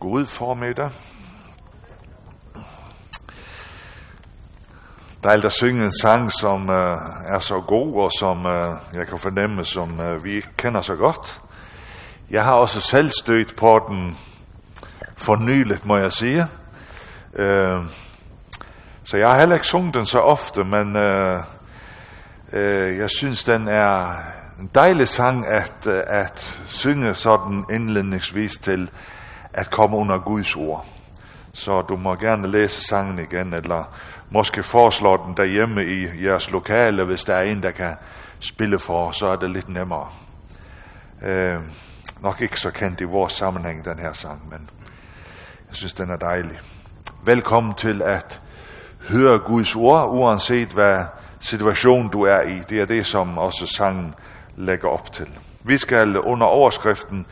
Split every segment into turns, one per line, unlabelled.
God formiddag. Dejligt at synge en sang, som uh, er så god, og som uh, jeg kan fornemme, som uh, vi kender så godt. Jeg har også selv stødt på den for nyligt, må jeg sige. Uh, så jeg har heller ikke sunget den så ofte, men uh, uh, jeg synes, den er en dejlig sang at, uh, at synge sådan indledningsvis til at komme under Guds ord. Så du må gerne læse sangen igen, eller måske foreslå den derhjemme i jeres lokale, hvis der er en, der kan spille for, så er det lidt nemmere. Øh, nok ikke så kendt i vores sammenhæng, den her sang, men jeg synes, den er dejlig. Velkommen til at høre Guds ord, uanset hvad situation du er i. Det er det, som også sangen lægger op til. Vi skal under overskriften,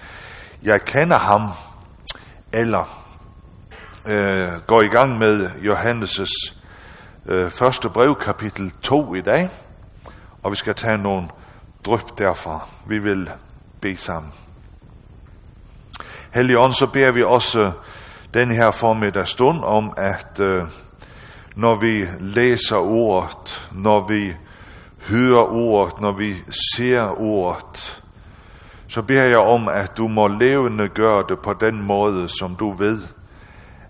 jeg kender ham, eller øh, går i gang med Johannes' øh, første brev, kapitel 2 i dag, og vi skal tage nogle dryp derfra. Vi vil bede sammen. Helligånd, så beder vi også øh, den her formiddag stund om, at øh, når vi læser ordet, når vi hører ordet, når vi ser ordet, så beder jeg om, at du må levende gøre det på den måde, som du ved,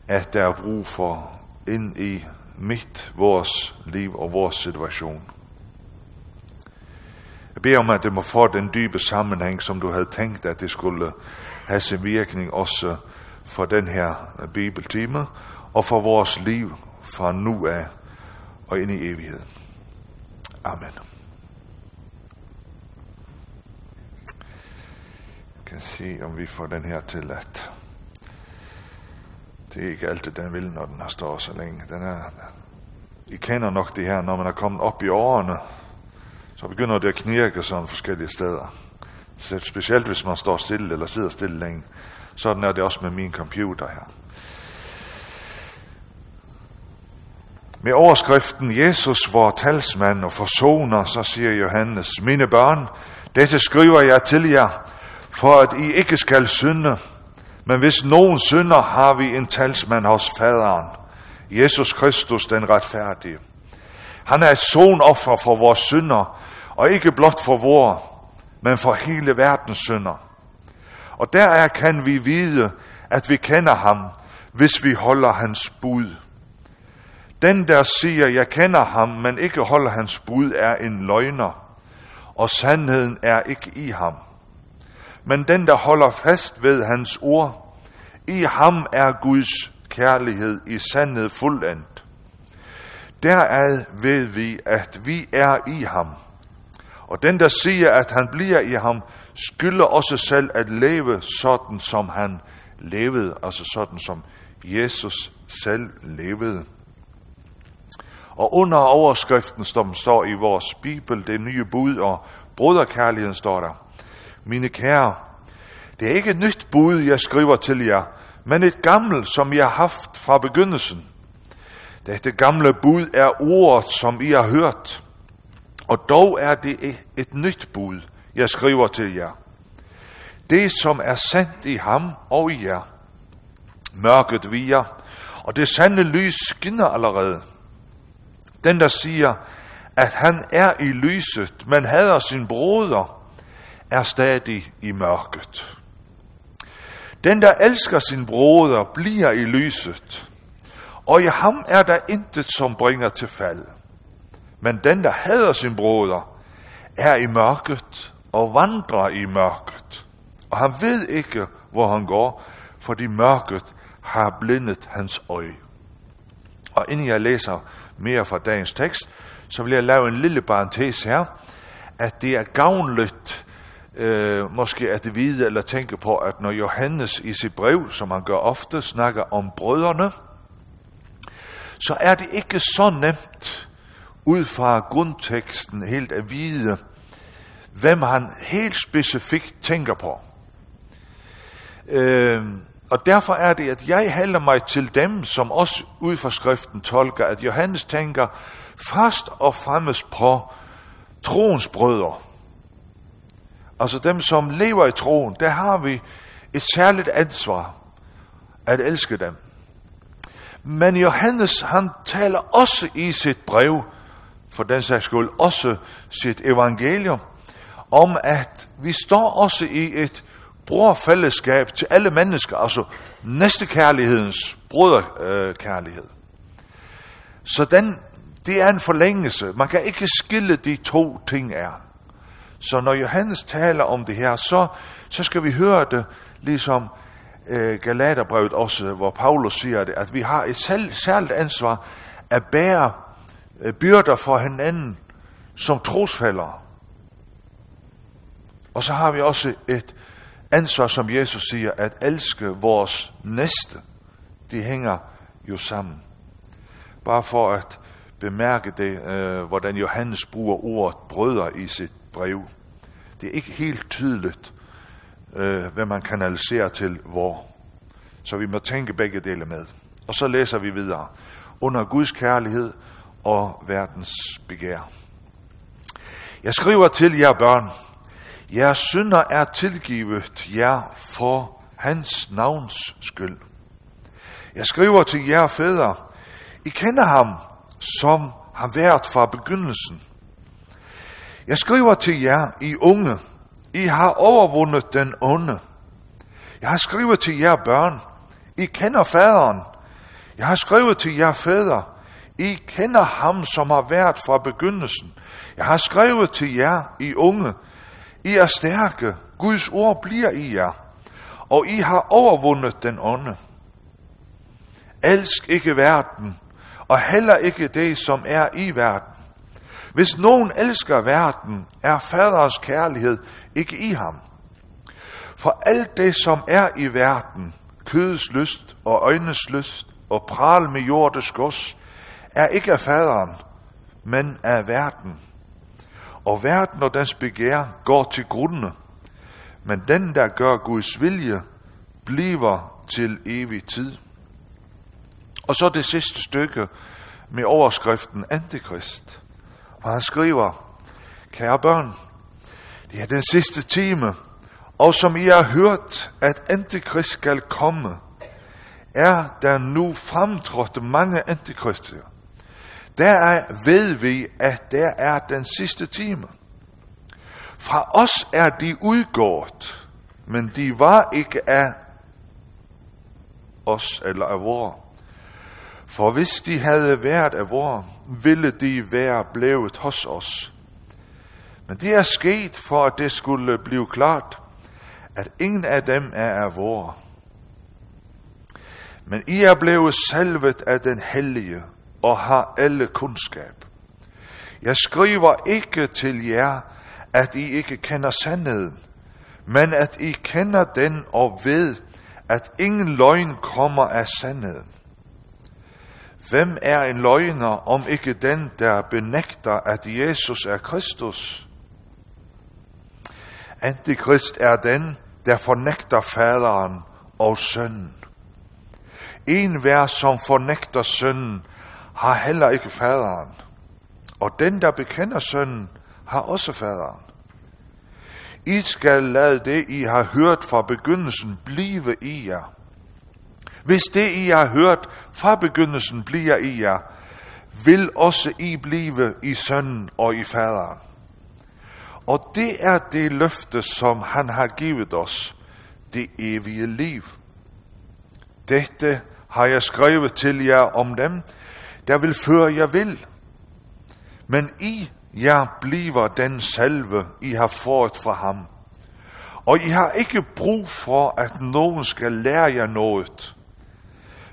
at der er brug for ind i mit, vores liv og vores situation. Jeg beder om, at det må få den dybe sammenhæng, som du havde tænkt, at det skulle have sin virkning også for den her bibeltime, og for vores liv fra nu af og ind i evigheden. Amen. Skal se, om vi får den her til at det er ikke altid, den vil, når den har stået så længe. Den er, I kender nok det her, når man er kommet op i årene, så begynder det at knirke sådan forskellige steder. Så specielt hvis man står stille eller sidder stille længe. Sådan er det også med min computer her. Med overskriften Jesus, vor talsmand og forsoner, så siger Johannes, mine børn, dette skriver jeg til jer, for at I ikke skal synde. Men hvis nogen synder, har vi en talsmand hos faderen, Jesus Kristus den retfærdige. Han er et sonoffer for vores synder, og ikke blot for vores, men for hele verdens synder. Og deraf kan vi vide, at vi kender ham, hvis vi holder hans bud. Den, der siger, jeg kender ham, men ikke holder hans bud, er en løgner, og sandheden er ikke i ham. Men den, der holder fast ved hans ord, i ham er Guds kærlighed i sandhed fuldendt. Derad ved vi, at vi er i ham. Og den, der siger, at han bliver i ham, skylder også selv at leve sådan, som han levede, altså sådan, som Jesus selv levede. Og under overskriften, som står i vores Bibel, det nye bud og broderkærligheden, står der, mine kære, det er ikke et nyt bud, jeg skriver til jer, men et gammelt, som I har haft fra begyndelsen. Dette gamle bud er ordet, som I har hørt, og dog er det et nyt bud, jeg skriver til jer. Det, som er sandt i ham og i jer. Mørket viger, og det sande lys skinner allerede. Den, der siger, at han er i lyset, men hader sin broder, er stadig i mørket. Den, der elsker sin broder, bliver i lyset, og i ham er der intet, som bringer til fald. Men den, der hader sin broder, er i mørket og vandrer i mørket. Og han ved ikke, hvor han går, fordi mørket har blindet hans øje. Og inden jeg læser mere fra dagens tekst, så vil jeg lave en lille parentes her, at det er gavnligt øh, måske at vide eller tænke på, at når Johannes i sit brev, som han gør ofte, snakker om brødrene, så er det ikke så nemt ud fra grundteksten helt at vide, hvem han helt specifikt tænker på. Øh, og derfor er det, at jeg hælder mig til dem, som også ud fra skriften tolker, at Johannes tænker først og fremmest på troens brødre. Altså dem, som lever i troen, der har vi et særligt ansvar at elske dem. Men Johannes, han taler også i sit brev, for den sags skyld også sit evangelium, om at vi står også i et brorfællesskab til alle mennesker, altså næstekærlighedens broderkærlighed. Så den, det er en forlængelse. Man kan ikke skille de to ting er. Så når Johannes taler om det her, så, så skal vi høre det ligesom øh, Galaterbrevet også, hvor Paulus siger det, at vi har et selv, særligt ansvar at bære øh, byrder for hinanden som trosfældere. Og så har vi også et ansvar, som Jesus siger, at elske vores næste. De hænger jo sammen. Bare for at bemærke det, øh, hvordan Johannes bruger ordet brødre i sit brev. Det er ikke helt tydeligt, øh, hvad man kanaliserer til hvor. Så vi må tænke begge dele med. Og så læser vi videre. Under Guds kærlighed og verdens begær. Jeg skriver til jer børn, jeres synder er tilgivet jer for hans navns skyld. Jeg skriver til jer fædre, I kender ham, som har været fra begyndelsen. Jeg skriver til jer, I unge, I har overvundet den onde. Jeg har skrevet til jer børn, I kender faderen. Jeg har skrevet til jer fædre, I kender ham, som har været fra begyndelsen. Jeg har skrevet til jer, I unge, I er stærke, Guds ord bliver i jer, og I har overvundet den onde. Elsk ikke verden, og heller ikke det, som er i verden. Hvis nogen elsker verden, er faders kærlighed ikke i ham. For alt det, som er i verden, kødets lyst og øjnes lyst og pral med jordes gods, er ikke af faderen, men af verden. Og verden og dens begær går til grunde, men den, der gør Guds vilje, bliver til evig tid. Og så det sidste stykke med overskriften Antikrist. Og han skriver, kære børn, det er den sidste time, og som I har hørt, at Antikrist skal komme, er der nu fremtrådt mange antikrister. Der er, ved vi, at der er den sidste time. Fra os er de udgået, men de var ikke af os eller af vor. For hvis de havde været af vor, ville de være blevet hos os. Men det er sket for, at det skulle blive klart, at ingen af dem er af vor. Men I er blevet salvet af den hellige og har alle kundskab. Jeg skriver ikke til jer, at I ikke kender sandheden, men at I kender den og ved, at ingen løgn kommer af sandheden. Hvem er en løgner, om ikke den, der benægter, at Jesus er Kristus? Antikrist er den, der fornægter faderen og sønnen. En hver, som fornægter sønnen, har heller ikke faderen. Og den, der bekender sønnen, har også faderen. I skal lade det, I har hørt fra begyndelsen, blive i jer. Hvis det, I har hørt fra begyndelsen, bliver i jer, vil også I blive i sønnen og i faderen. Og det er det løfte, som han har givet os, det evige liv. Dette har jeg skrevet til jer om dem, der vil føre jer vil. Men I jer bliver den salve, I har fået fra ham. Og I har ikke brug for, at nogen skal lære jer noget.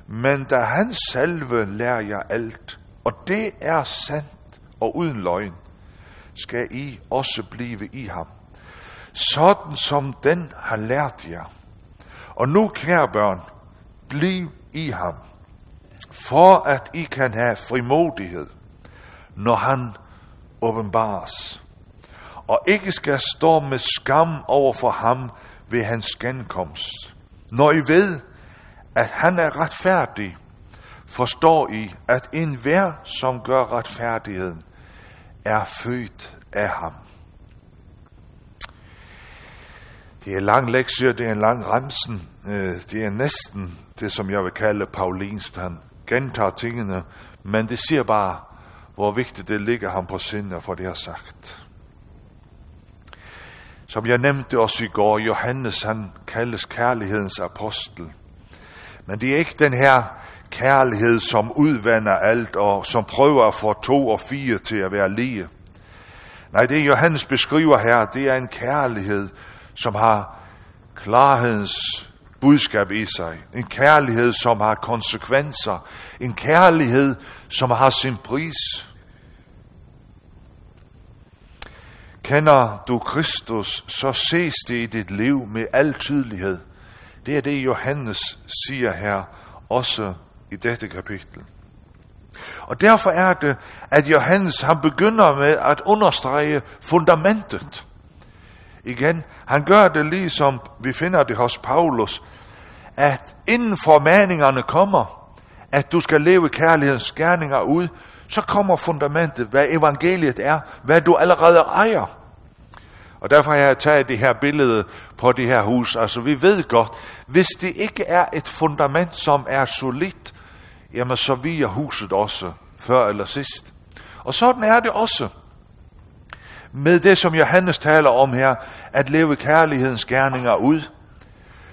Men da han salve lærer jer alt, og det er sandt og uden løgn, skal I også blive i ham. Sådan som den har lært jer. Og nu, kære børn, bliv i ham, for at I kan have frimodighed, når han åbenbares, og ikke skal stå med skam over for ham ved hans genkomst. Når I ved, at han er retfærdig, forstår I, at enhver, som gør retfærdigheden, er født af ham. Det er en lang lektie, det er en lang remsen. Øh, det er næsten det, som jeg vil kalde Paulins. Han gentager tingene, men det siger bare, hvor vigtigt det ligger ham på sinde for det har sagt. Som jeg nævnte også i går, Johannes han kaldes kærlighedens apostel. Men det er ikke den her kærlighed, som udvander alt og som prøver at få to og fire til at være lige. Nej, det Johannes beskriver her, det er en kærlighed, som har klarhedens budskab i sig. En kærlighed, som har konsekvenser. En kærlighed, som har sin pris. Kender du Kristus, så ses det i dit liv med al tydelighed. Det er det, Johannes siger her, også i dette kapitel. Og derfor er det, at Johannes han begynder med at understrege fundamentet. Igen, han gør det ligesom vi finder det hos Paulus, at inden formaningerne kommer, at du skal leve kærlighedens gerninger ud, så kommer fundamentet, hvad evangeliet er, hvad du allerede ejer. Og derfor har jeg taget det her billede på det her hus. Altså vi ved godt, hvis det ikke er et fundament, som er solidt, jamen så viger huset også før eller sidst. Og sådan er det også med det, som Johannes taler om her, at leve kærlighedens gerninger ud.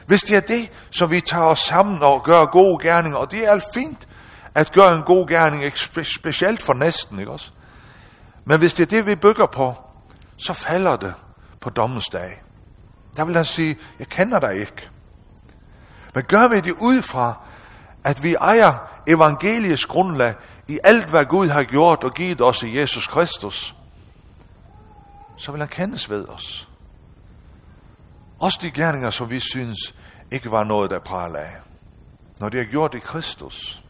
Hvis det er det, som vi tager os sammen og gør gode gerninger, og det er alt fint at gøre en god gerning, ikke specielt for næsten, ikke også? Men hvis det er det, vi bygger på, så falder det på dommens dag. Der vil han sige, jeg kender dig ikke. Men gør vi det ud fra, at vi ejer evangeliets grundlag i alt, hvad Gud har gjort og givet os i Jesus Kristus, så vil han kendes ved os. Også de gerninger, som vi synes ikke var noget, der praler af. Når det er gjort i Kristus.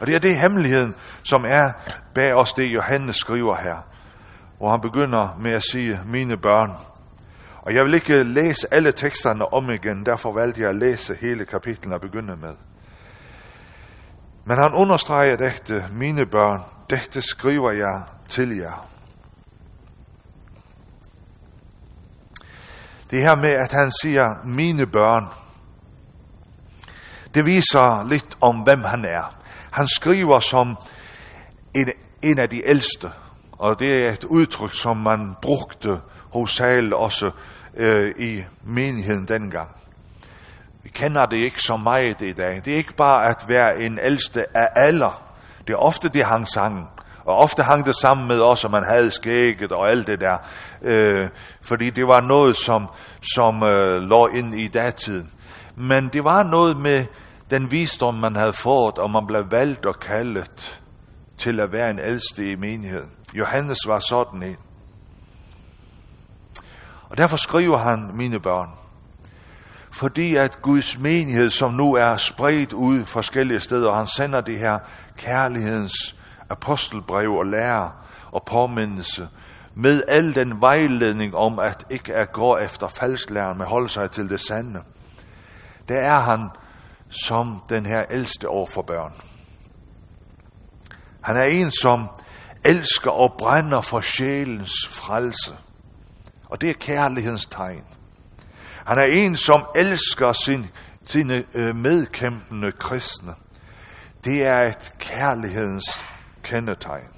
Og det er det hemmeligheden, som er bag os det, Johannes skriver her. Hvor han begynder med at sige, mine børn. Og jeg vil ikke læse alle teksterne om igen, derfor valgte jeg at læse hele kapitlet at begynde med. Men han understreger dette, mine børn, dette skriver jeg til jer. Det her med, at han siger, mine børn, det viser lidt om, hvem han er. Han skriver som en, en af de ældste, og det er et udtryk, som man brugte hos Sal også øh, i menigheden dengang. Vi kender det ikke så meget i dag. Det er ikke bare at være en ældste af alder. Det er ofte det hang sammen. Og ofte hang det sammen med os, at man havde skægget og alt det der. Øh, fordi det var noget, som, som øh, lå ind i datiden. Men det var noget med den visdom, man havde fået, og man blev valgt og kaldet til at være en ældste i menigheden. Johannes var sådan en. Og derfor skriver han, mine børn, fordi at Guds menighed, som nu er spredt ud forskellige steder, og han sender det her kærlighedens apostelbrev og lære og påmindelse, med al den vejledning om at ikke at gå efter falsklæren, men holde sig til det sande. Der er han som den her ældste over for børn. Han er en, som elsker og brænder for sjælens frelse. Og det er kærlighedens tegn. Han er en, som elsker sin, sine øh, medkæmpende kristne. Det er et kærlighedens kendetegn.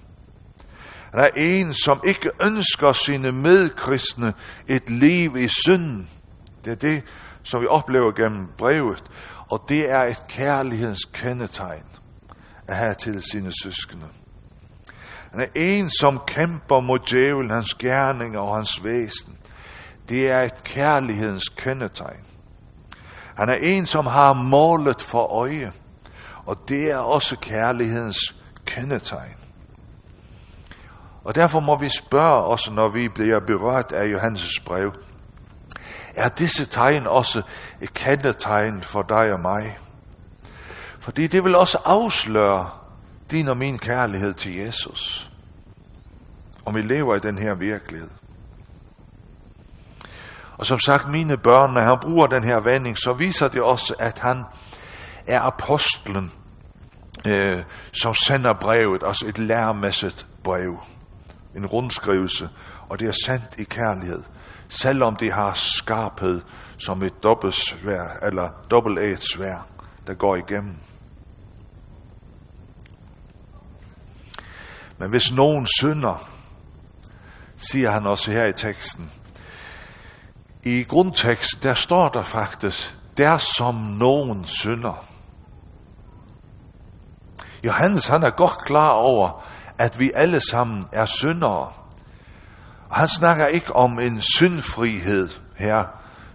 Han er en, som ikke ønsker sine medkristne et liv i synd. Det er det, som vi oplever gennem brevet. Og det er et kærlighedens kendetegn at have til sine søskende. Han er en, som kæmper mod djævlen, hans gerninger og hans væsen. Det er et kærlighedens kendetegn. Han er en, som har målet for øje, og det er også kærlighedens kendetegn. Og derfor må vi spørge os, når vi bliver berørt af Johannes brev, er disse tegn også et kendetegn for dig og mig? Fordi det vil også afsløre din og min kærlighed til Jesus. Om vi lever i den her virkelighed. Og som sagt, mine børn, når han bruger den her vending, så viser det også, at han er apostlen, øh, som sender brevet, altså et læremæssigt brev, en rundskrivelse, og det er sendt i kærlighed selvom det har skarphed som et dobbelt svær, eller dobbelt svær, der går igennem. Men hvis nogen synder, siger han også her i teksten, i grundtekst, der står der faktisk, der som nogen synder. Johannes han er godt klar over, at vi alle sammen er syndere. Og han snakker ikke om en syndfrihed her,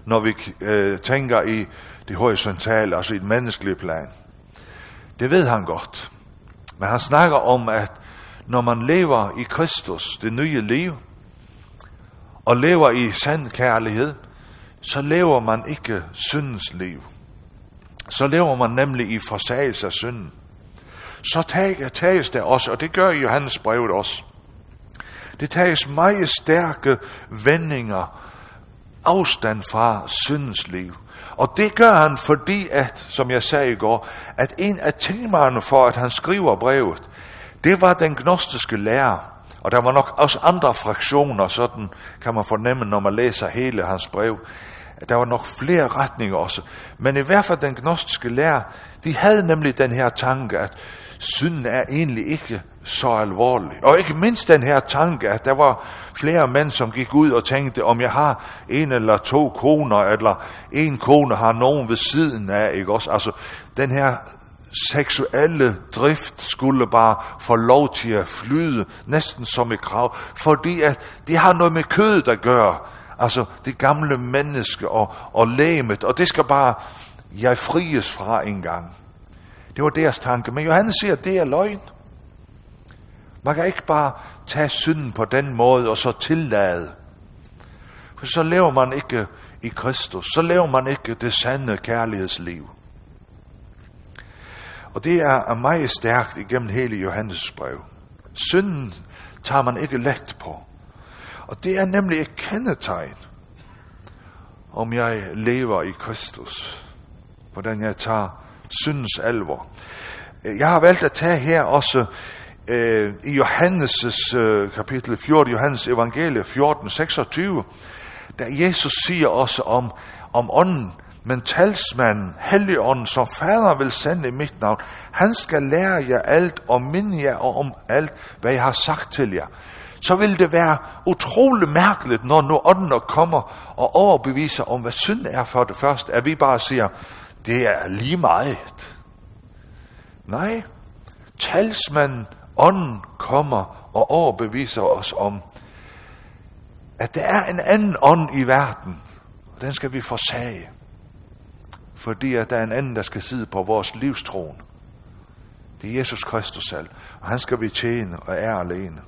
når vi øh, tænker i det horisontale, altså i et menneskeligt plan. Det ved han godt. Men han snakker om, at når man lever i Kristus, det nye liv, og lever i sand kærlighed, så lever man ikke syndens liv. Så lever man nemlig i forsagelse af synden. Så tages det også, og det gør Johannes brevet også. Det tages meget stærke vendinger, afstand fra syndens liv. Og det gør han, fordi at, som jeg sagde i går, at en af temaerne for, at han skriver brevet, det var den gnostiske lærer, Og der var nok også andre fraktioner, sådan kan man fornemme, når man læser hele hans brev. Der var nok flere retninger også. Men i hvert fald den gnostiske lærer, de havde nemlig den her tanke, at synden er egentlig ikke så alvorlig. Og ikke mindst den her tanke, at der var flere mænd, som gik ud og tænkte, om jeg har en eller to koner, eller en kone har nogen ved siden af, ikke også? Altså, den her seksuelle drift skulle bare få lov til at flyde, næsten som et krav, fordi at det har noget med kødet at gøre. Altså det gamle menneske og, og læmet, og det skal bare, jeg fries fra en gang. Det var deres tanke. Men Johannes siger, at det er løgn. Man kan ikke bare tage synden på den måde og så tillade. For så lever man ikke i Kristus. Så lever man ikke det sande kærlighedsliv. Og det er meget stærkt igennem hele Johannes brev. Synden tager man ikke let på. Og det er nemlig et kendetegn, om jeg lever i Kristus. Hvordan jeg tager syndens alvor. Jeg har valgt at tage her også øh, i Johannes' øh, kapitel 14, Johannes evangelie 14, 26, der Jesus siger også om, om ånden, men talsmanden, Helligånden, som fader vil sende i mit navn, han skal lære jer alt og minde jer om alt, hvad jeg har sagt til jer. Så vil det være utrolig mærkeligt, når nu ånden kommer og overbeviser om, hvad synd er for det første, at vi bare siger, det er lige meget. Nej, talsmanden, ånden kommer og overbeviser os om, at der er en anden ånd i verden, og den skal vi forsage fordi at der er en anden, der skal sidde på vores livstron. Det er Jesus Kristus selv, og han skal vi tjene og er alene.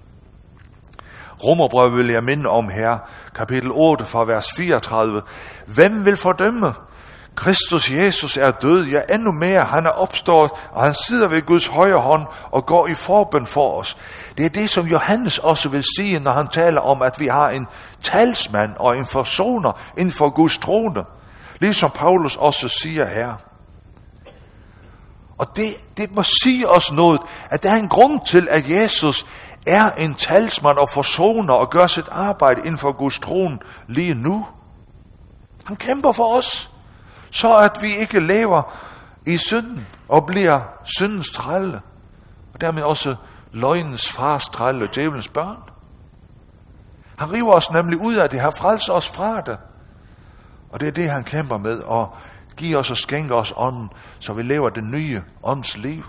Romerbrev vil jeg minde om her, kapitel 8 fra vers 34. Hvem vil fordømme? Kristus Jesus er død, ja endnu mere, han er opstået, og han sidder ved Guds højre hånd og går i forbøn for os. Det er det, som Johannes også vil sige, når han taler om, at vi har en talsmand og en forsoner inden for Guds trone. Ligesom Paulus også siger her. Og det, det må sige os noget, at der er en grund til, at Jesus er en talsmand og forsoner og gør sit arbejde inden for Guds tron lige nu. Han kæmper for os, så at vi ikke lever i synden og bliver syndens trælle, og dermed også løgnens fars trælle, djævelens børn. Han river os nemlig ud af det her, frelser os fra det. Og det er det, han kæmper med, og giver os og skænker os ånden, så vi lever det nye ånds liv.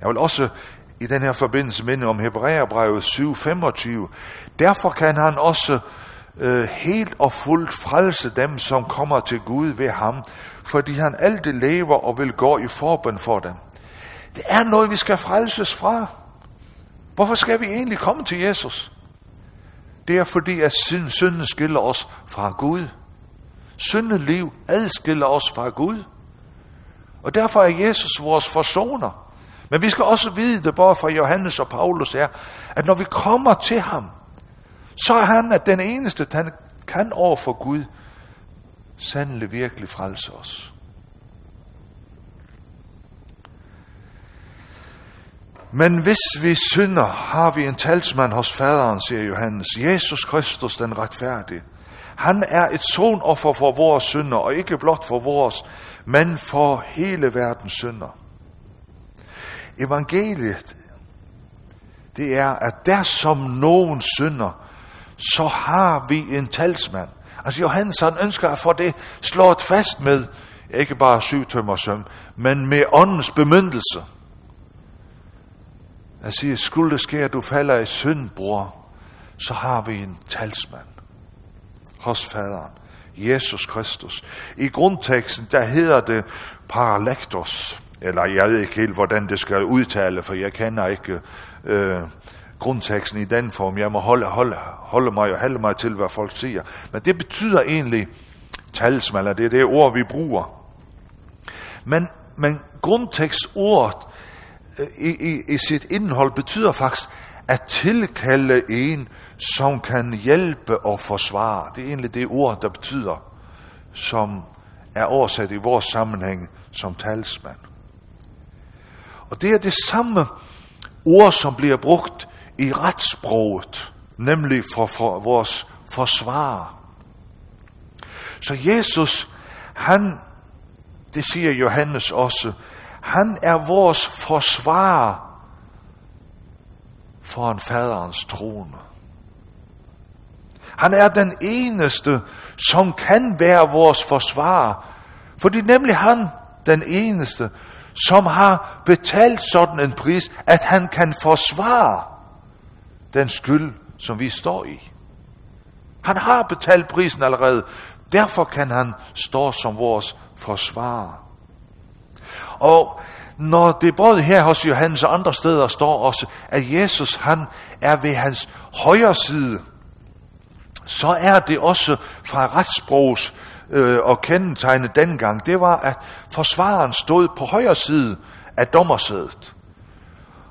Jeg vil også i den her forbindelse minde om Hebræerbrevet 7:25. Derfor kan han også øh, helt og fuldt frelse dem, som kommer til Gud ved ham, fordi han altid lever og vil gå i forbøn for dem. Det er noget, vi skal frelses fra. Hvorfor skal vi egentlig komme til Jesus? Det er fordi, at synden skiller os fra Gud. Syndeliv adskiller os fra Gud. Og derfor er Jesus vores forsoner. Men vi skal også vide det både fra Johannes og Paulus er, at når vi kommer til ham, så er han at den eneste, han kan over for Gud sandelig virkelig frelse os. Men hvis vi synder, har vi en talsmand hos faderen, siger Johannes. Jesus Kristus, den retfærdige. Han er et sonoffer for vores synder, og ikke blot for vores, men for hele verdens synder. Evangeliet, det er, at der som nogen synder, så har vi en talsmand. Altså Johannes han ønsker at få det slået fast med, ikke bare syvtømmersøm, men med åndens bemyndelse. Jeg siger, skulle det ske, at du falder i synd, bror, så har vi en talsmand hos faderen, Jesus Kristus. I grundteksten, der hedder det paralektos, eller jeg ved ikke helt, hvordan det skal udtale, for jeg kender ikke øh, grundteksten i den form. Jeg må holde, holde, holde mig og holde mig til, hvad folk siger. Men det betyder egentlig talsmand, eller det er det ord, vi bruger. Men, men grundtekstordet i, i, i sit indhold betyder faktisk at tilkalde en, som kan hjælpe og forsvare. Det er egentlig det ord, der betyder, som er oversat i vores sammenhæng som talsmand. Og det er det samme ord, som bliver brugt i retssproget, nemlig for, for vores forsvar. Så Jesus, han, det siger Johannes også, han er vores forsvar foran faderens trone. Han er den eneste, som kan være vores forsvar, for det er nemlig han, den eneste, som har betalt sådan en pris, at han kan forsvare den skyld, som vi står i. Han har betalt prisen allerede, derfor kan han stå som vores forsvarer. Og når det både her hos Johannes og andre steder står også, at Jesus han er ved hans højre side, så er det også fra retssprogs øh, og kendetegne dengang, det var, at forsvaren stod på højre side af dommersædet.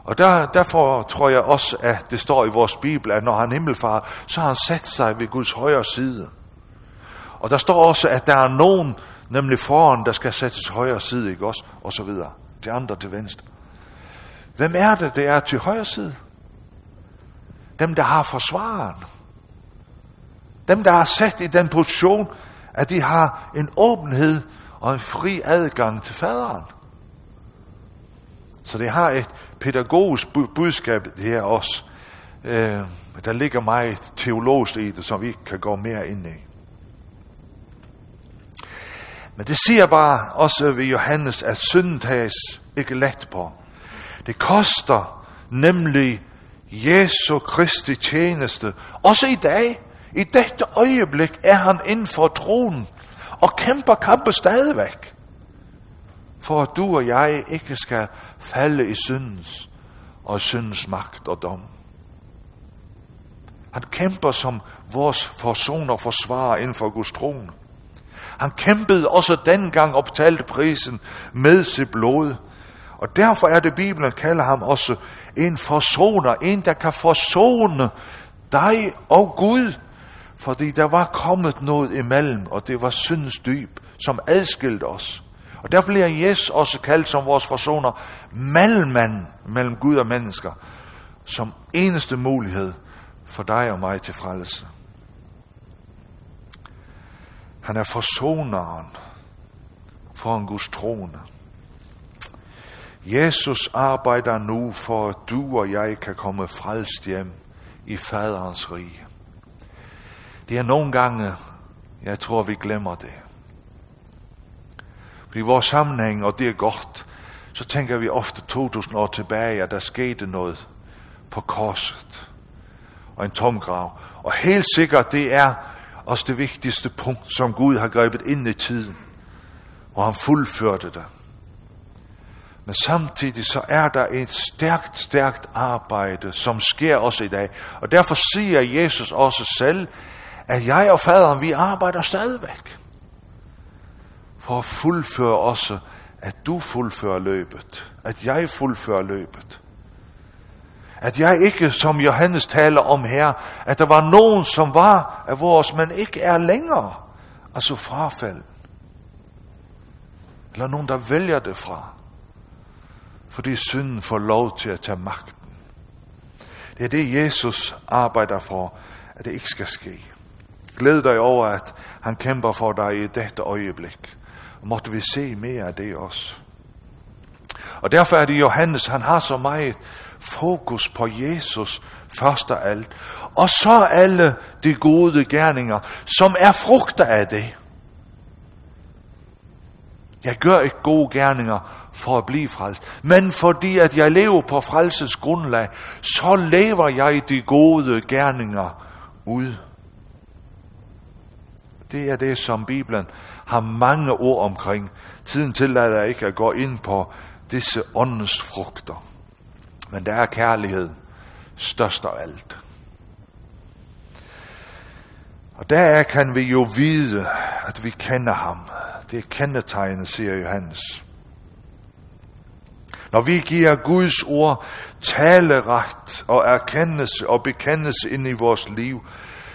Og der, derfor tror jeg også, at det står i vores Bibel, at når han himmelfar, så har han sat sig ved Guds højre side. Og der står også, at der er nogen, nemlig foran, der skal sættes højre side, ikke også? Og så videre. De andre til venstre. Hvem er det, der er til højre side? Dem, der har forsvaren. Dem, der er sat i den position, at de har en åbenhed og en fri adgang til faderen. Så det har et pædagogisk budskab, det her også. Øh, der ligger meget teologisk i det, som vi kan gå mere ind i. Men det siger bare også ved Johannes, at synden tages ikke let på. Det koster nemlig Jesu Kristi tjeneste. Også i dag, i dette øjeblik, er han inden for tronen og kæmper kampe stadigvæk. For at du og jeg ikke skal falde i syndens og syndens magt og dom. Han kæmper som vores forsoner og forsvarer inden for Guds trone. Han kæmpede også dengang og betalte prisen med sit blod. Og derfor er det, Bibelen kalder ham også en forsoner, en der kan forsone dig og Gud. Fordi der var kommet noget imellem, og det var syndens dyb, som adskilte os. Og der bliver Jesus også kaldt som vores forsoner, mellemmand mellem Gud og mennesker, som eneste mulighed for dig og mig til frelse. Han er forsoneren for en Guds trone. Jesus arbejder nu for, at du og jeg kan komme frelst hjem i faderens rige. Det er nogle gange, jeg tror, vi glemmer det. Fordi vores sammenhæng, og det er godt, så tænker vi ofte 2000 år tilbage, at der skete noget på korset og en tomgrav. Og helt sikkert, det er også det vigtigste punkt, som Gud har grebet ind i tiden, og han fuldførte det. Men samtidig så er der et stærkt, stærkt arbejde, som sker også i dag. Og derfor siger Jesus også selv, at jeg og faderen, vi arbejder stadigvæk. For at fuldføre også, at du fuldfører løbet. At jeg fuldfører løbet. At jeg ikke, som Johannes taler om her, at der var nogen, som var af vores, men ikke er længere. Altså frafald. Eller nogen, der vælger det fra. fordi synden får lov til at tage magten. Det er det, Jesus arbejder for, at det ikke skal ske. Glæd dig over, at han kæmper for dig i dette øjeblik. Og måtte vi se mere af det også. Og derfor er det Johannes, han har så meget fokus på Jesus først af alt. Og så alle de gode gerninger, som er frugter af det. Jeg gør ikke gode gerninger for at blive frelst, men fordi at jeg lever på frelses grundlag, så lever jeg de gode gerninger ud. Det er det, som Bibelen har mange ord omkring. Tiden tillader ikke at gå ind på disse åndens frugter. Men der er kærlighed størst af alt. Og der kan vi jo vide, at vi kender ham. Det er kendetegnet, siger Johannes. Når vi giver Guds ord taleret og erkendelse og bekendelse ind i vores liv,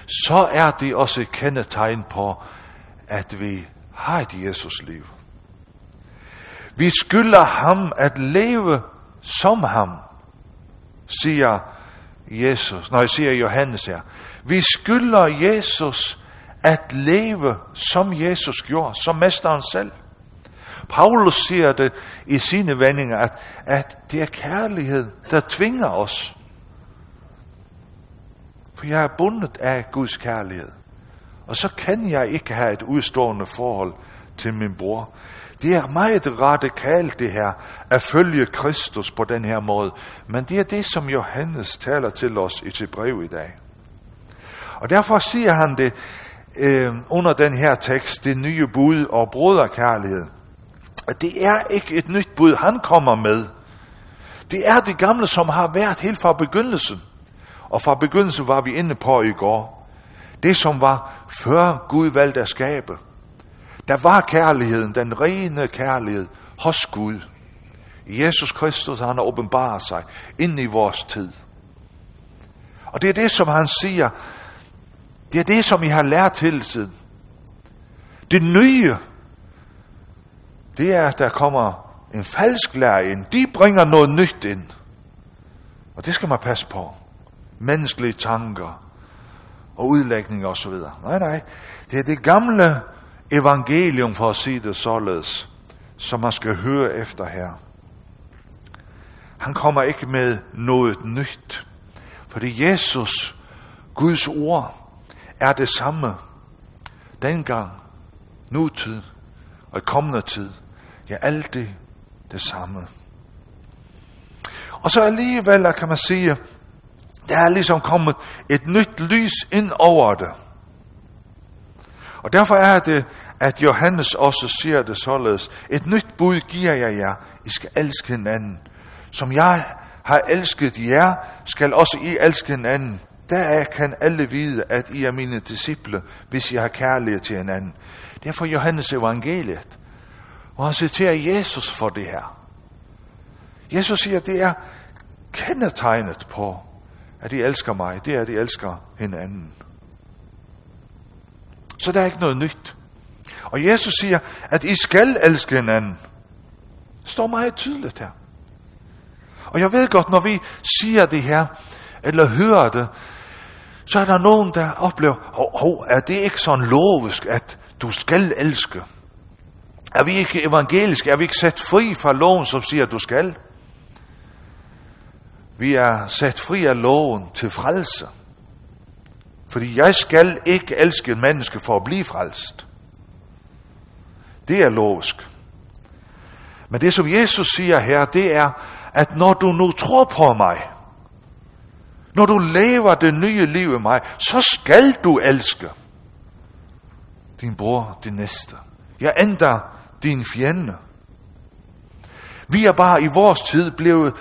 så er det også et kendetegn på, at vi har et Jesus liv. Vi skylder ham at leve som ham, siger Jesus, når jeg siger Johannes her. Vi skylder Jesus at leve som Jesus gjorde, som mesteren selv. Paulus siger det i sine vendinger, at, at det er kærlighed, der tvinger os. For jeg er bundet af Guds kærlighed. Og så kan jeg ikke have et udstående forhold til min bror. Det er meget radikalt det her, at følge Kristus på den her måde. Men det er det, som Johannes taler til os i sit brev i dag. Og derfor siger han det øh, under den her tekst, det nye bud og broderkærlighed. At det er ikke et nyt bud, han kommer med. Det er det gamle, som har været helt fra begyndelsen. Og fra begyndelsen var vi inde på i går. Det, som var før Gud valgte at skabe. Der var kærligheden, den rene kærlighed hos Gud. Jesus Kristus, han har åbenbaret sig ind i vores tid. Og det er det, som han siger, det er det, som I har lært hele tiden. Det nye, det er, at der kommer en falsk lærer ind. De bringer noget nyt ind. Og det skal man passe på. Menneskelige tanker og udlægninger osv. Nej, nej. Det er det gamle evangelium, for at sige det således, som man skal høre efter her. Han kommer ikke med noget nyt. Fordi Jesus, Guds ord, er det samme dengang, nutid og i kommende tid. Ja, altid det samme. Og så alligevel kan man sige, der er ligesom kommet et nyt lys ind over det. Og derfor er det, at Johannes også siger det således. Et nyt bud giver jeg jer. I skal elske hinanden. Som jeg har elsket jer, skal også I elske hinanden. Der kan alle vide, at I er mine disciple, hvis I har kærlighed til hinanden. Det er Johannes evangeliet. Og han citerer Jesus for det her. Jesus siger, at det er kendetegnet på, at de elsker mig. Det er, at de elsker hinanden. Så der er ikke noget nyt. Og Jesus siger, at I skal elske hinanden. Det står meget tydeligt her. Og jeg ved godt, når vi siger det her, eller hører det, så er der nogen, der oplever, hov, oh, er det ikke sådan lovisk, at du skal elske? Er vi ikke evangeliske? Er vi ikke sat fri fra loven, som siger, at du skal? Vi er sat fri af loven til frelse. Fordi jeg skal ikke elske en menneske for at blive frelst. Det er logisk. Men det, som Jesus siger her, det er, at når du nu tror på mig, når du lever det nye liv i mig, så skal du elske din bror, din næste. Ja, endda din fjende. Vi er bare i vores tid blevet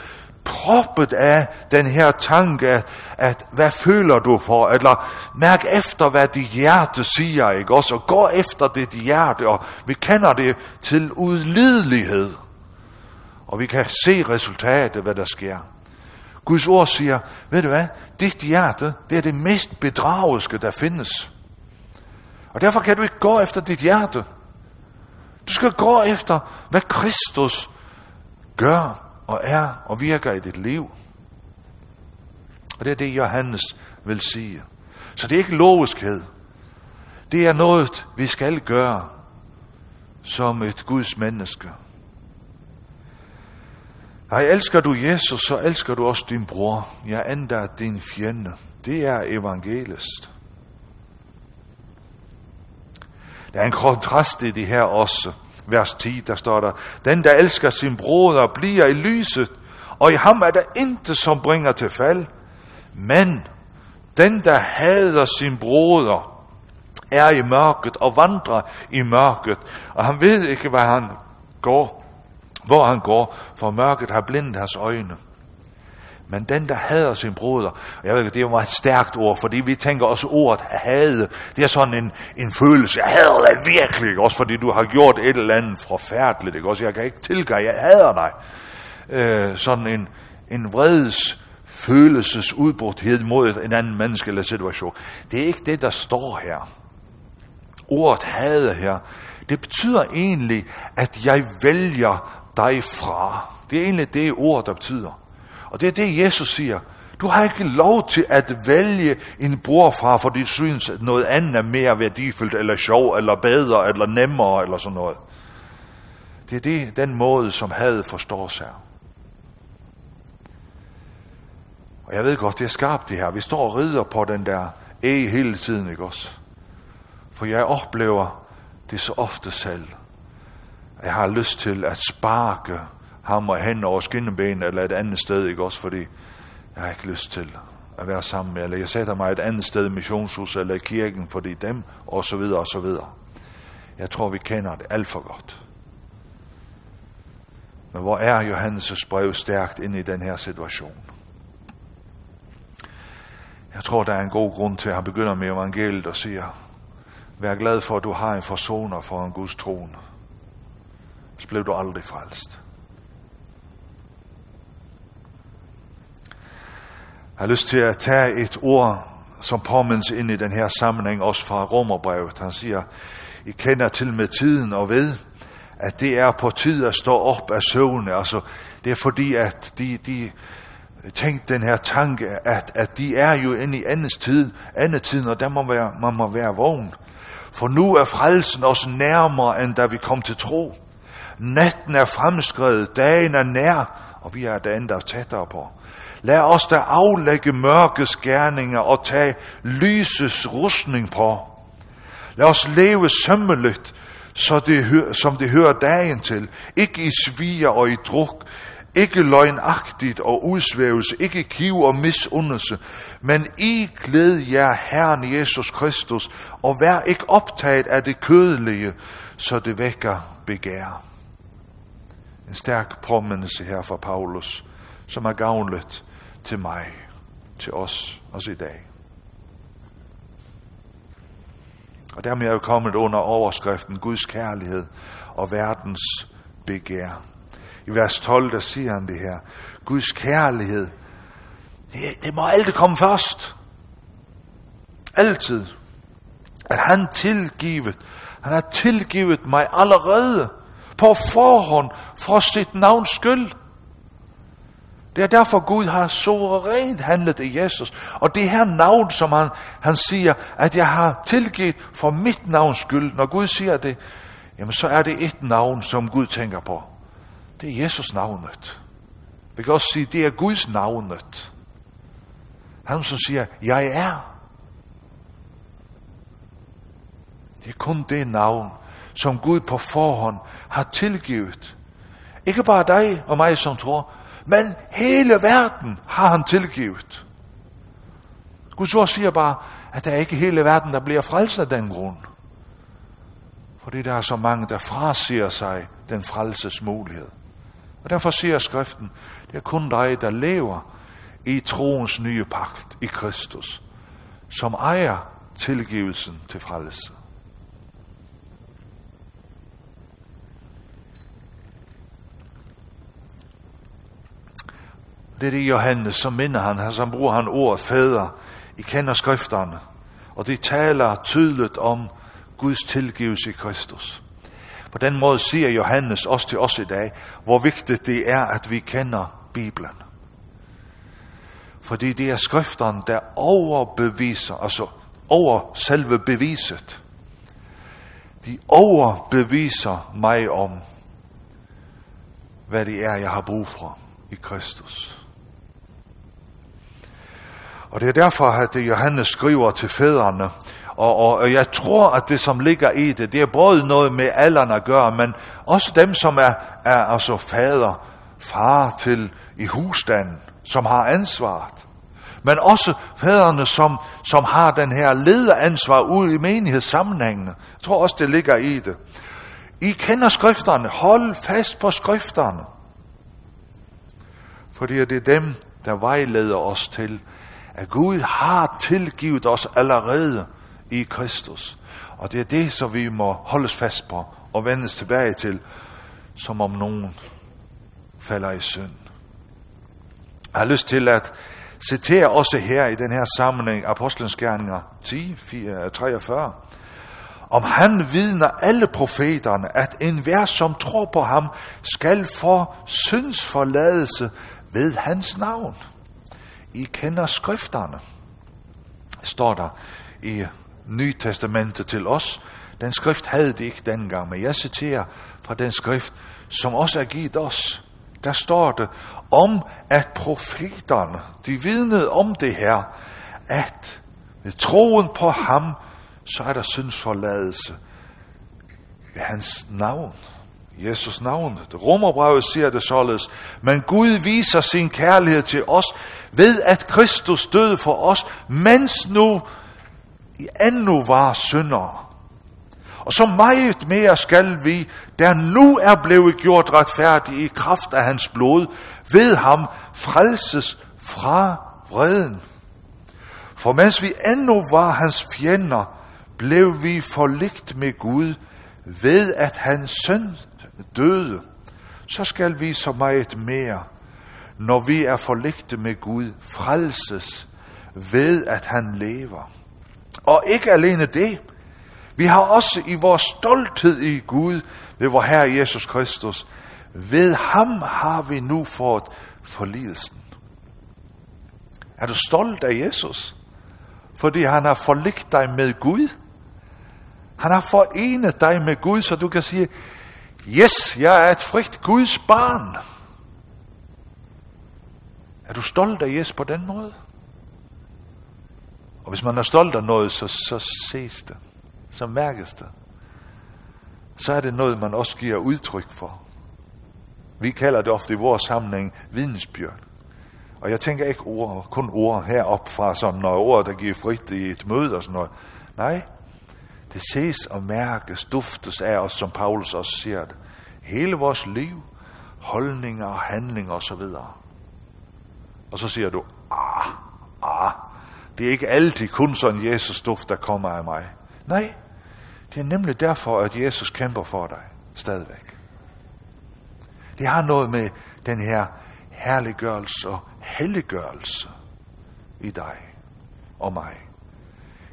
proppet af den her tanke, at, at hvad føler du for, eller mærk efter, hvad dit hjerte siger, ikke også, og gå efter dit hjerte, og vi kender det til udlidelighed, og vi kan se resultatet, hvad der sker. Guds ord siger, ved du hvad, dit hjerte, det er det mest bedragelske, der findes. Og derfor kan du ikke gå efter dit hjerte. Du skal gå efter, hvad Kristus gør og er og virker i dit liv. Og det er det, Johannes vil sige. Så det er ikke logiskhed. Det er noget, vi skal gøre som et Guds menneske. Ej, elsker du Jesus, så elsker du også din bror. Jeg endda din fjende. Det er evangelist. Der er en kontrast i det her også. Vers 10, der står der, Den, der elsker sin broder, bliver i lyset, og i ham er der intet, som bringer til fald. Men den, der hader sin broder, er i mørket og vandrer i mørket, og han ved ikke, hvad han går, hvor han går, for mørket har blindet hans øjne. Men den, der hader sin broder, jeg ved det er jo et stærkt ord, fordi vi tænker også ordet hade, det er sådan en, en følelse, jeg hader dig virkelig, også fordi du har gjort et eller andet forfærdeligt, ikke? også jeg kan ikke tilgive, jeg hader dig. Øh, sådan en, en vredes følelsesudbrudthed mod en anden menneske eller situation. Det er ikke det, der står her. Ordet hade her, det betyder egentlig, at jeg vælger dig fra. Det er egentlig det ord, der betyder. Og det er det, Jesus siger. Du har ikke lov til at vælge en bror fra, fordi du synes, at noget andet er mere værdifuldt, eller sjov, eller bedre, eller nemmere, eller sådan noget. Det er det, den måde, som had forstås her. Og jeg ved godt, det er skarpt det her. Vi står og rider på den der æg hele tiden, ikke også? For jeg oplever det så ofte selv. Jeg har lyst til at sparke hammer hen over skinneben eller et andet sted, ikke også? Fordi jeg har ikke lyst til at være sammen med, eller jeg sætter mig et andet sted i missionshus eller i kirken, fordi dem, og så videre, og så videre. Jeg tror, vi kender det alt for godt. Men hvor er Johannes' brev stærkt ind i den her situation? Jeg tror, der er en god grund til, at han begynder med evangeliet og siger, vær glad for, at du har en forsoner for en Guds trone. Så blev du aldrig frelst. Jeg har lyst til at tage et ord, som påmindes ind i den her sammenhæng, også fra Romerbrevet. Han siger, I kender til med tiden og ved, at det er på tid at stå op af søvne. Altså, det er fordi, at de, de tænk den her tanke, at, at de er jo inde i andens tid, andet tid, og der må være, man må være vågen. For nu er frelsen også nærmere, end da vi kom til tro. Natten er fremskrevet, dagen er nær, og vi er der endda tættere på. Lad os da aflægge mørkes gerninger og tage lyses rustning på. Lad os leve sømmeligt, så det, som det hører dagen til. Ikke i sviger og i druk, ikke løgnagtigt og udsvævelse, ikke kiv og misundelse, men I glæd jer Herren Jesus Kristus, og vær ikke optaget af det kødelige, så det vækker begær. En stærk påmindelse her fra Paulus, som er gavnligt til mig, til os, også i dag. Og dermed er vi kommet under overskriften Guds kærlighed og verdens begær. I vers 12, der siger han det her. Guds kærlighed, det, det må altid komme først. Altid. At han tilgivet, han har tilgivet mig allerede på forhånd for sit navns skyld. Det er derfor Gud har suverænt handlet i Jesus. Og det her navn, som han, han siger, at jeg har tilgivet for mit navns skyld. Når Gud siger det, jamen så er det et navn, som Gud tænker på. Det er Jesus navnet. Vi kan også sige, det er Guds navnet. Han som siger, jeg er. Det er kun det navn, som Gud på forhånd har tilgivet. Ikke bare dig og mig, som tror, men hele verden har han tilgivet. Guds ord siger bare, at der er ikke hele verden, der bliver frelst af den grund. Fordi der er så mange, der frasiger sig den frelses mulighed. Og derfor siger skriften, det er kun dig, der lever i troens nye pagt i Kristus, som ejer tilgivelsen til frelse. Det er det Johannes, som minder han, som bruger han ordet fader. I kender skrifterne, og de taler tydeligt om Guds tilgivelse i Kristus. På den måde siger Johannes også til os i dag, hvor vigtigt det er, at vi kender Bibelen. Fordi det er skrifterne, der overbeviser, altså over selve beviset. De overbeviser mig om, hvad det er, jeg har brug for i Kristus. Og det er derfor, at det Johannes skriver til fædrene, og, og, og jeg tror, at det, som ligger i det, det er både noget med alderen at gøre, men også dem, som er, er altså fader, far til i husstanden, som har ansvaret. Men også fædrene, som, som har den her lederansvar ud i menighedssammenhængene. Jeg tror også, det ligger i det. I kender skrifterne. Hold fast på skrifterne. Fordi det er dem, der vejleder os til, at Gud har tilgivet os allerede i Kristus. Og det er det, som vi må holdes fast på og vendes tilbage til, som om nogen falder i synd. Jeg har lyst til at citere også her i den her sammenhæng Apostlenes Gerninger 10, 4, 43. Om han vidner alle profeterne, at enhver, som tror på ham, skal få syndsforladelse ved hans navn. I kender skrifterne, står der i Nye Testamentet til os. Den skrift havde de ikke dengang, men jeg citerer fra den skrift, som også er givet os. Der står det om, at profeterne, de vidnede om det her, at ved troen på ham, så er der syndsforladelse ved hans navn. Jesus navn. Romerbrevet siger det således. Men Gud viser sin kærlighed til os ved at Kristus døde for os, mens nu endnu var syndere. Og så meget mere skal vi, der nu er blevet gjort retfærdige i kraft af hans blod, ved ham frelses fra vreden. For mens vi endnu var hans fjender, blev vi forligt med Gud ved at hans søn døde. Så skal vi så meget mere, når vi er forligte med Gud, frelses ved at han lever. Og ikke alene det, vi har også i vores stolthed i Gud ved vor Herre Jesus Kristus, ved ham har vi nu fået forlidelsen. Er du stolt af Jesus? Fordi han har forligt dig med Gud. Han har forenet dig med Gud, så du kan sige, yes, jeg er et frit Guds barn. Er du stolt af Jesus på den måde? Og hvis man er stolt af noget, så, så ses det. Så mærkes det. Så er det noget, man også giver udtryk for. Vi kalder det ofte i vores sammenhæng vidensbjørn. Og jeg tænker ikke ord, kun ord herop fra, som når ord, der giver frit i et møde og sådan noget. Nej, det ses og mærkes, duftes af os, som Paulus også siger det. Hele vores liv, holdninger og handlinger osv. Og så siger du, ah, ah, det er ikke altid kun sådan Jesus duft, der kommer af mig. Nej, det er nemlig derfor, at Jesus kæmper for dig stadigvæk. Det har noget med den her herliggørelse og helliggørelse i dig og mig.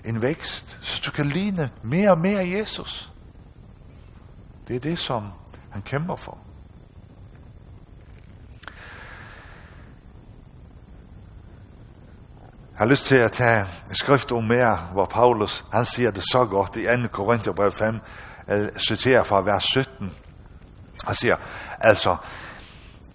En vækst, så du kan ligne mere og mere Jesus. Det er det, som han kæmper for. Jeg har lyst til at tage skrift om mere, hvor Paulus, han siger det så godt i 2. Korintherbrev 5, citerer fra vers 17. Han siger, altså,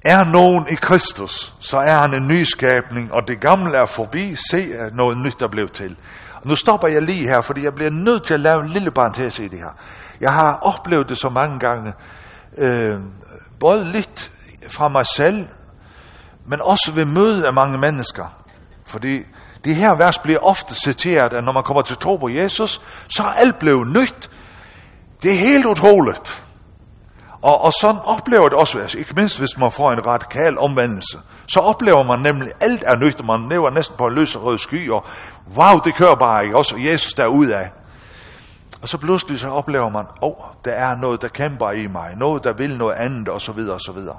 er nogen i Kristus, så er han en nyskabning, og det gamle er forbi, se noget nyt der blev til. Nu stopper jeg lige her, fordi jeg bliver nødt til at lave en lille parentes i det her. Jeg har oplevet det så mange gange, øh, både lidt fra mig selv, men også ved møde af mange mennesker. Fordi det her vers bliver ofte citeret, at når man kommer til tro på Jesus, så er alt blevet nyt. Det er helt utroligt. Og, og sådan oplever det også, altså ikke mindst hvis man får en radikal omvendelse, så oplever man nemlig, at alt er nyt, og man lever næsten på en løs og rød sky, og wow, det kører bare ikke, også Jesus af. Og så pludselig så oplever man, åh, oh, der er noget, der kæmper i mig, noget, der vil noget andet, og så videre, og så videre.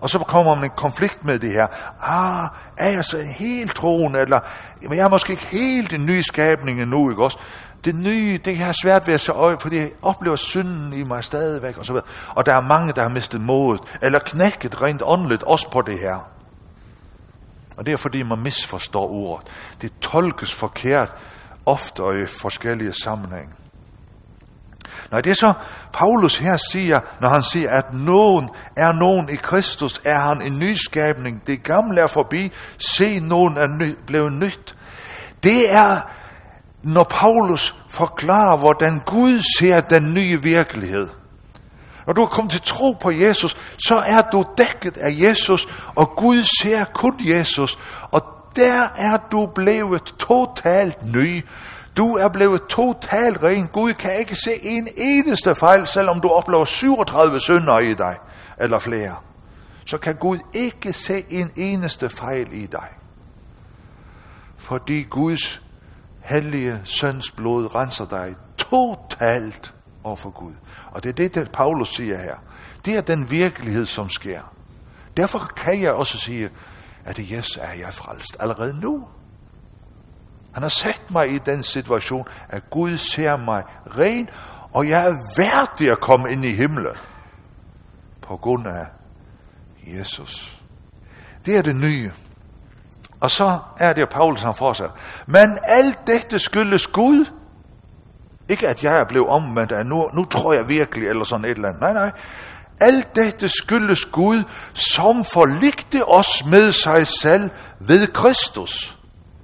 Og så kommer man en konflikt med det her. Ah, er jeg så en helt troende, eller jeg er måske ikke helt en ny skabning endnu, ikke også? Det nye, det har svært ved at se øje, fordi jeg oplever synden i mig stadigvæk, og så videre. Og der er mange, der har mistet modet, eller knækket rent åndeligt, også på det her. Og det er fordi, man misforstår ordet. Det tolkes forkert, ofte og i forskellige sammenhænge. Når det er så, Paulus her siger, når han siger, at nogen er nogen i Kristus, er han en nyskabning. Det gamle er forbi. Se, nogen er ny, blevet nyt. Det er, når Paulus forklarer, hvordan Gud ser den nye virkelighed. Når du er kommet til tro på Jesus, så er du dækket af Jesus, og Gud ser kun Jesus. Og der er du blevet totalt ny. Du er blevet totalt ren. Gud kan ikke se en eneste fejl, selvom du oplever 37 synder i dig, eller flere. Så kan Gud ikke se en eneste fejl i dig. Fordi Guds hellige søns blod renser dig totalt over for Gud. Og det er det, Paulus siger her. Det er den virkelighed, som sker. Derfor kan jeg også sige, at yes, er jeg frelst allerede nu. Han har sat mig i den situation, at Gud ser mig ren, og jeg er værdig at komme ind i himlen på grund af Jesus. Det er det nye. Og så er det, jo Paulus han fortsætter. Men alt dette skyldes Gud. Ikke at jeg er blevet omvendt af nu, nu tror jeg virkelig, eller sådan et eller andet. Nej, nej. Alt dette skyldes Gud, som forligte os med sig selv ved Kristus.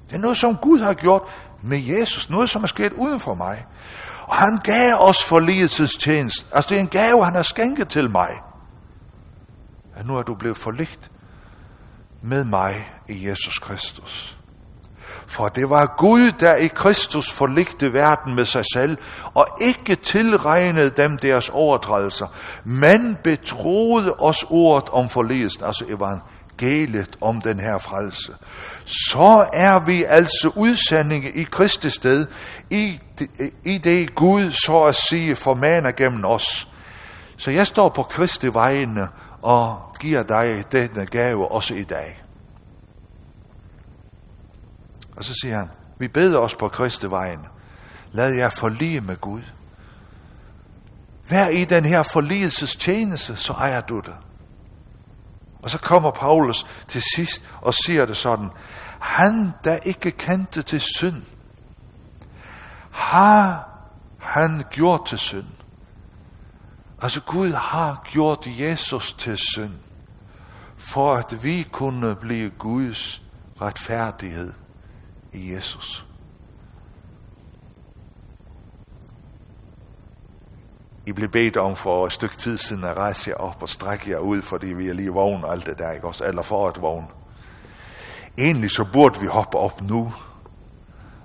Det er noget, som Gud har gjort med Jesus. Noget, som er sket uden for mig. Og han gav os forligelsestjeneste. Altså, det er en gave, han har skænket til mig. At nu er du blevet forligt med mig i Jesus Kristus. For det var Gud, der i Kristus forligte verden med sig selv, og ikke tilregnede dem deres overtrædelser, men betroede os ordet om forligelsen, altså evangeliet om den her frelse. Så er vi altså udsendinge i Kristi sted, i, i det Gud så at sige formaner gennem os. Så jeg står på Kristi vegne og giver dig denne gave også i dag. Og så siger han, vi beder os på Kristi vejen. Lad jer forlige med Gud. Vær i den her forligelses tjeneste, så ejer du det. Og så kommer Paulus til sidst og siger det sådan. Han, der ikke kendte til synd, har han gjort til synd. Altså Gud har gjort Jesus til synd, for at vi kunne blive Guds retfærdighed i Jesus. I blev bedt om for et stykke tid siden at rejse jer op og strække jer ud, fordi vi er lige vågne og alt det der, ikke også? Eller for at vågne. Egentlig så burde vi hoppe op nu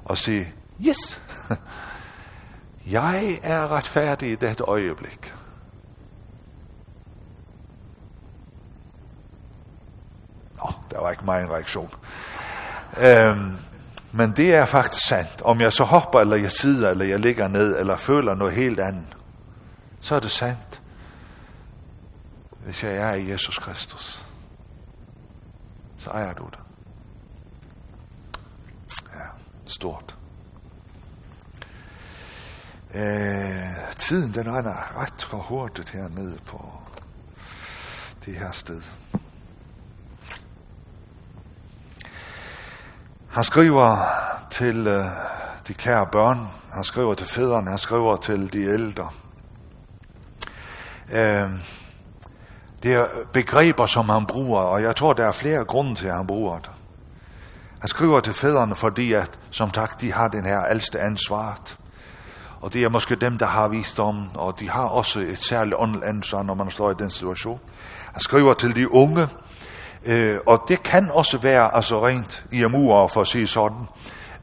og sige, yes, jeg er retfærdig i dette øjeblik. Der var ikke meget en reaktion. Øhm, men det er faktisk sandt. Om jeg så hopper, eller jeg sidder, eller jeg ligger ned, eller føler noget helt andet, så er det sandt. Hvis jeg er i Jesus Kristus, så ejer du det. Ja, stort. Øh, tiden den regner ret for hurtigt hernede på det her sted. Han skriver til øh, de kære børn, han skriver til fædrene, han skriver til de ældre. Øh, det er begreber, som han bruger, og jeg tror, der er flere grunde til, at han bruger det. Han skriver til fædrene, fordi at, som tak, de har den her ældste ansvaret. Og det er måske dem, der har visdom, og de har også et særligt åndeligt ansvar, når man står i den situation. Han skriver til de unge, Øh, og det kan også være altså rent i amurer, for at sige sådan.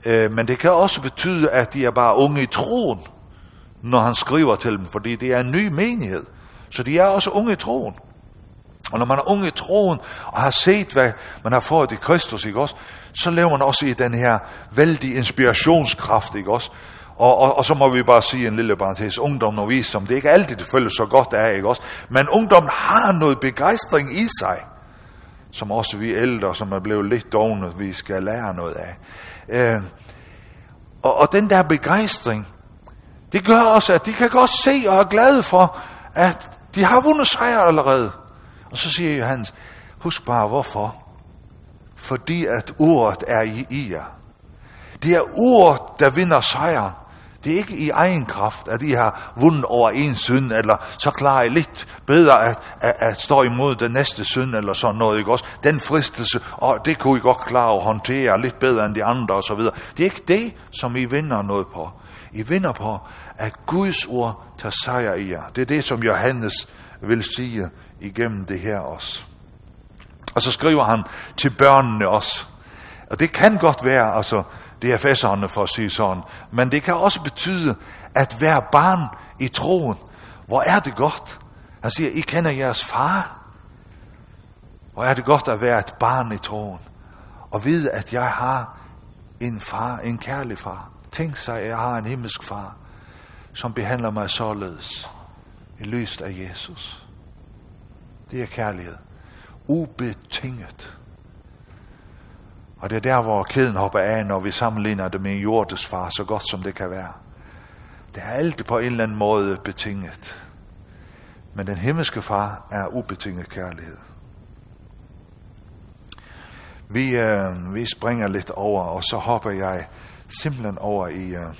Øh, men det kan også betyde, at de er bare unge i troen, når han skriver til dem, fordi det er en ny menighed. Så de er også unge i troen. Og når man er unge i troen, og har set, hvad man har fået i Kristus, ikke også, så lever man også i den her vældige inspirationskraft, ikke også? Og, og, og så må vi bare sige en lille parentes, ungdom og visdom, det er ikke altid, det føles så godt af, ikke også? Men ungdom har noget begejstring i sig som også vi ældre, som er blevet lidt dogne, vi skal lære noget af. Øh, og, og den der begejstring, Det gør også, at de kan godt se og er glade for, at de har vundet sejr allerede. Og så siger Johannes, husk bare hvorfor. Fordi at ordet er i, jer. Det er ordet, der vinder sejren. Det er ikke i egen kraft, at I har vundet over en synd, eller så klarer I lidt bedre at, at, at stå imod den næste synd, eller sådan noget, ikke også? Den fristelse, og det kunne I godt klare at håndtere lidt bedre end de andre, og så videre. Det er ikke det, som I vinder noget på. I vinder på, at Guds ord tager sejr i jer. Det er det, som Johannes vil sige igennem det her også. Og så skriver han til børnene også. Og det kan godt være, altså, det er fæsserne for at sige sådan, men det kan også betyde at være barn i troen. Hvor er det godt? Han siger, I kender jeres far. Hvor er det godt at være et barn i troen. Og vide, at jeg har en far, en kærlig far. Tænk sig, at jeg har en himmelsk far, som behandler mig således i lyst af Jesus. Det er kærlighed. Ubetinget. Og det er der, hvor kæden hopper af, når vi sammenligner det med en jordes far, så godt som det kan være. Det er alt på en eller anden måde betinget. Men den himmelske far er ubetinget kærlighed. Vi, øh, vi springer lidt over, og så hopper jeg simpelthen over i øh,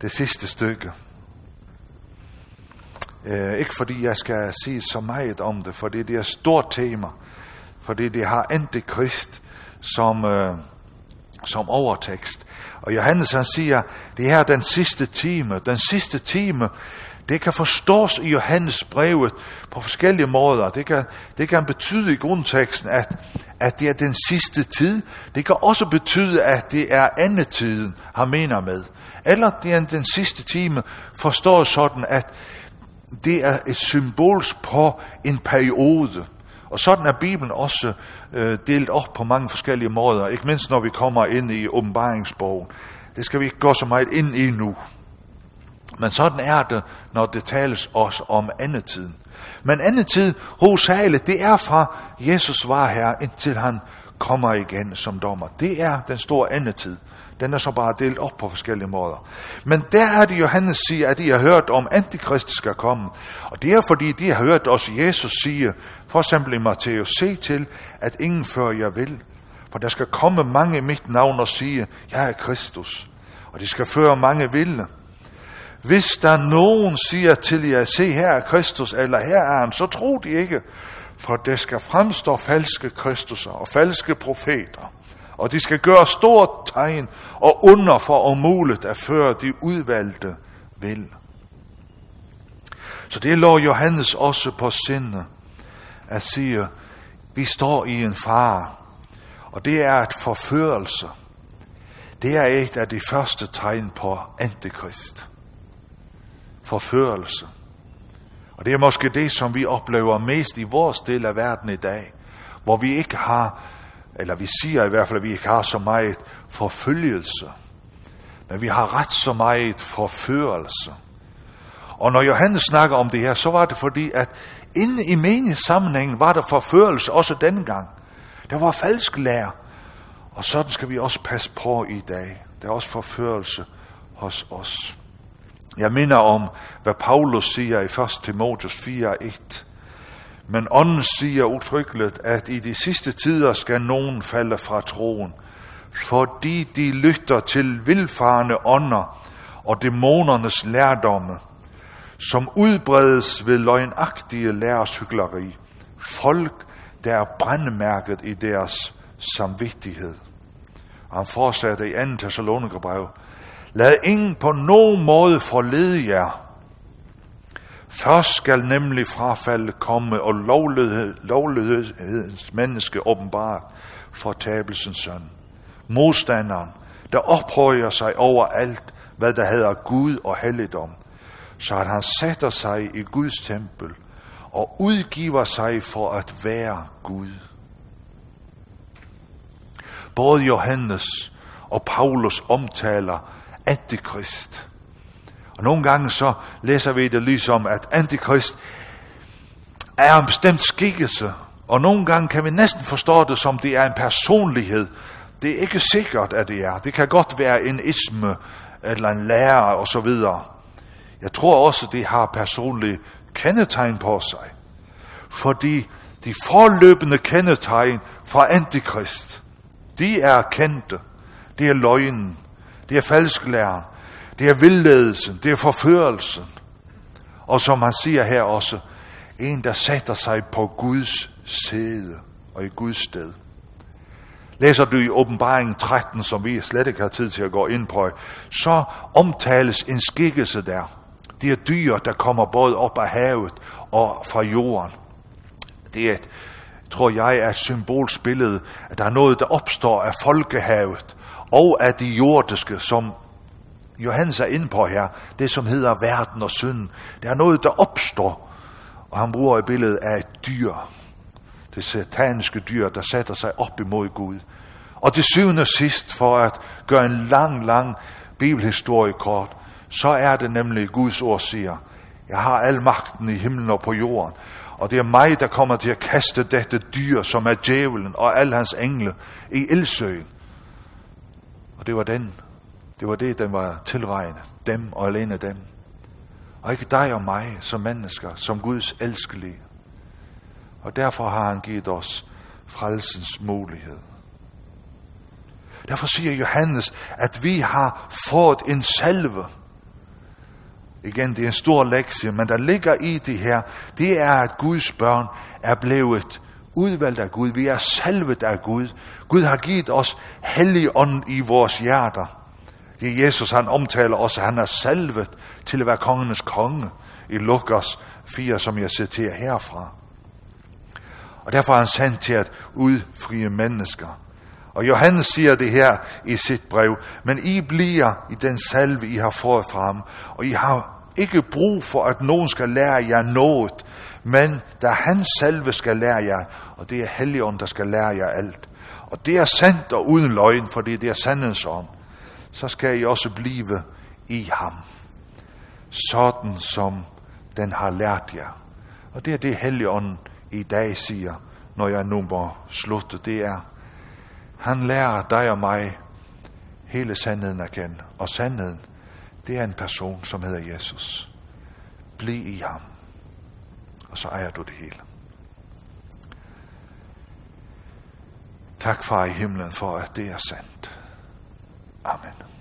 det sidste stykke. Øh, ikke fordi jeg skal sige så meget om det, fordi det er et stort tema. Fordi det har antikrist som, øh, som overtekst. Og Johannes han siger, det her er den sidste time. Den sidste time, det kan forstås i Johannes brevet på forskellige måder. Det kan, det kan betyde i grundteksten, at, at det er den sidste tid. Det kan også betyde, at det er andetiden, han mener med. Eller det er den sidste time forstås sådan, at det er et symbol på en periode. Og sådan er Bibelen også øh, delt op på mange forskellige måder, ikke mindst når vi kommer ind i åbenbaringsbogen. Det skal vi ikke gå så meget ind i nu. Men sådan er det, når det tales os om andetiden. Men andetid, hovedsageligt, det er fra Jesus var her, indtil han kommer igen som dommer. Det er den store andetid. Den er så bare delt op på forskellige måder. Men der er det, Johannes siger, at de har hørt om antikrist skal komme. Og det er fordi, de har hørt også Jesus sige, for eksempel i Matthæus, se til, at ingen før jeg vil. For der skal komme mange i mit navn og sige, jeg er Kristus. Og de skal føre mange vilde. Hvis der nogen siger til jer, se her er Kristus, eller her er han, så tro de ikke. For der skal fremstå falske Kristusser og falske profeter og de skal gøre stort tegn og under for om muligt at føre de udvalgte vil. Så det lå Johannes også på sinde at sige, vi står i en fare, og det er et forførelse. Det er et af de første tegn på antikrist. Forførelse. Og det er måske det, som vi oplever mest i vores del af verden i dag, hvor vi ikke har eller vi siger i hvert fald, at vi ikke har så meget forfølgelse, men vi har ret så meget forførelse. Og når Johannes snakker om det her, så var det fordi, at inde i menighedssammenhængen var der forførelse også dengang. Der var falsk lærer, og sådan skal vi også passe på i dag. Der er også forførelse hos os. Jeg minder om, hvad Paulus siger i 1. Timotheus 4.1. Men ånden siger utryggeligt, at i de sidste tider skal nogen falde fra troen, fordi de lytter til vilfarne ånder og dæmonernes lærdomme, som udbredes ved løgnagtige læres hyggeleri. Folk, der er brændemærket i deres samvittighed. Han fortsatte i 2. Thessalonikerbrev. Lad ingen på nogen måde forlede jer, Først skal nemlig frafaldet komme, og lovlighed, lovlighedens menneske åbenbart for tabelsens søn. Modstanderen, der ophøjer sig over alt, hvad der hedder Gud og helligdom, så at han sætter sig i Guds tempel og udgiver sig for at være Gud. Både Johannes og Paulus omtaler antikrist og nogle gange så læser vi det ligesom, at antikrist er en bestemt skikkelse. Og nogle gange kan vi næsten forstå det som, det er en personlighed. Det er ikke sikkert, at det er. Det kan godt være en isme, eller en lærer og så videre. Jeg tror også, det har personlige kendetegn på sig. Fordi de forløbende kendetegn fra antikrist, de er kendte. Det er løgnen, det er falsklæren, det er vildledelsen, det er forførelsen. Og som han siger her også, en der sætter sig på Guds sæde og i Guds sted. Læser du i åbenbaringen 13, som vi slet ikke har tid til at gå ind på, så omtales en skikkelse der. Det er dyr, der kommer både op af havet og fra jorden. Det er et, tror jeg, er et symbolsbillede, at der er noget, der opstår af folkehavet og af de jordiske, som Johannes er inde på her, det som hedder verden og synd. Det er noget, der opstår, og han bruger et billede af et dyr. Det sataniske dyr, der sætter sig op imod Gud. Og til syvende og sidst, for at gøre en lang, lang bibelhistorie kort, så er det nemlig Guds ord siger, jeg har al magten i himlen og på jorden, og det er mig, der kommer til at kaste dette dyr, som er djævelen og al hans engle, i ildsøen. Og det var den. Det var det, den var tilregnet. Dem og alene dem. Og ikke dig og mig som mennesker, som Guds elskelige. Og derfor har han givet os frelsens mulighed. Derfor siger Johannes, at vi har fået en salve. Igen, det er en stor lektie, men der ligger i det her, det er, at Guds børn er blevet udvalgt af Gud. Vi er salvet af Gud. Gud har givet os hellig ånd i vores hjerter. Det Jesus, han omtaler også, han er salvet til at være kongenes konge i Lukas 4, som jeg citerer herfra. Og derfor er han sendt til at udfrie mennesker. Og Johannes siger det her i sit brev, men I bliver i den salve, I har fået frem, og I har ikke brug for, at nogen skal lære jer noget, men der han salve skal lære jer, og det er Helligånden, der skal lære jer alt. Og det er sandt og uden løgn, fordi det er sandens ånd. Så skal I også blive i ham. Sådan som den har lært jer. Og det er det Helligånden i dag siger, når jeg nu må slutte. Det er, han lærer dig og mig hele sandheden at kende. Og sandheden, det er en person, som hedder Jesus. Bliv i ham, og så ejer du det hele. Tak, far i himlen, for at det er sandt. Amen.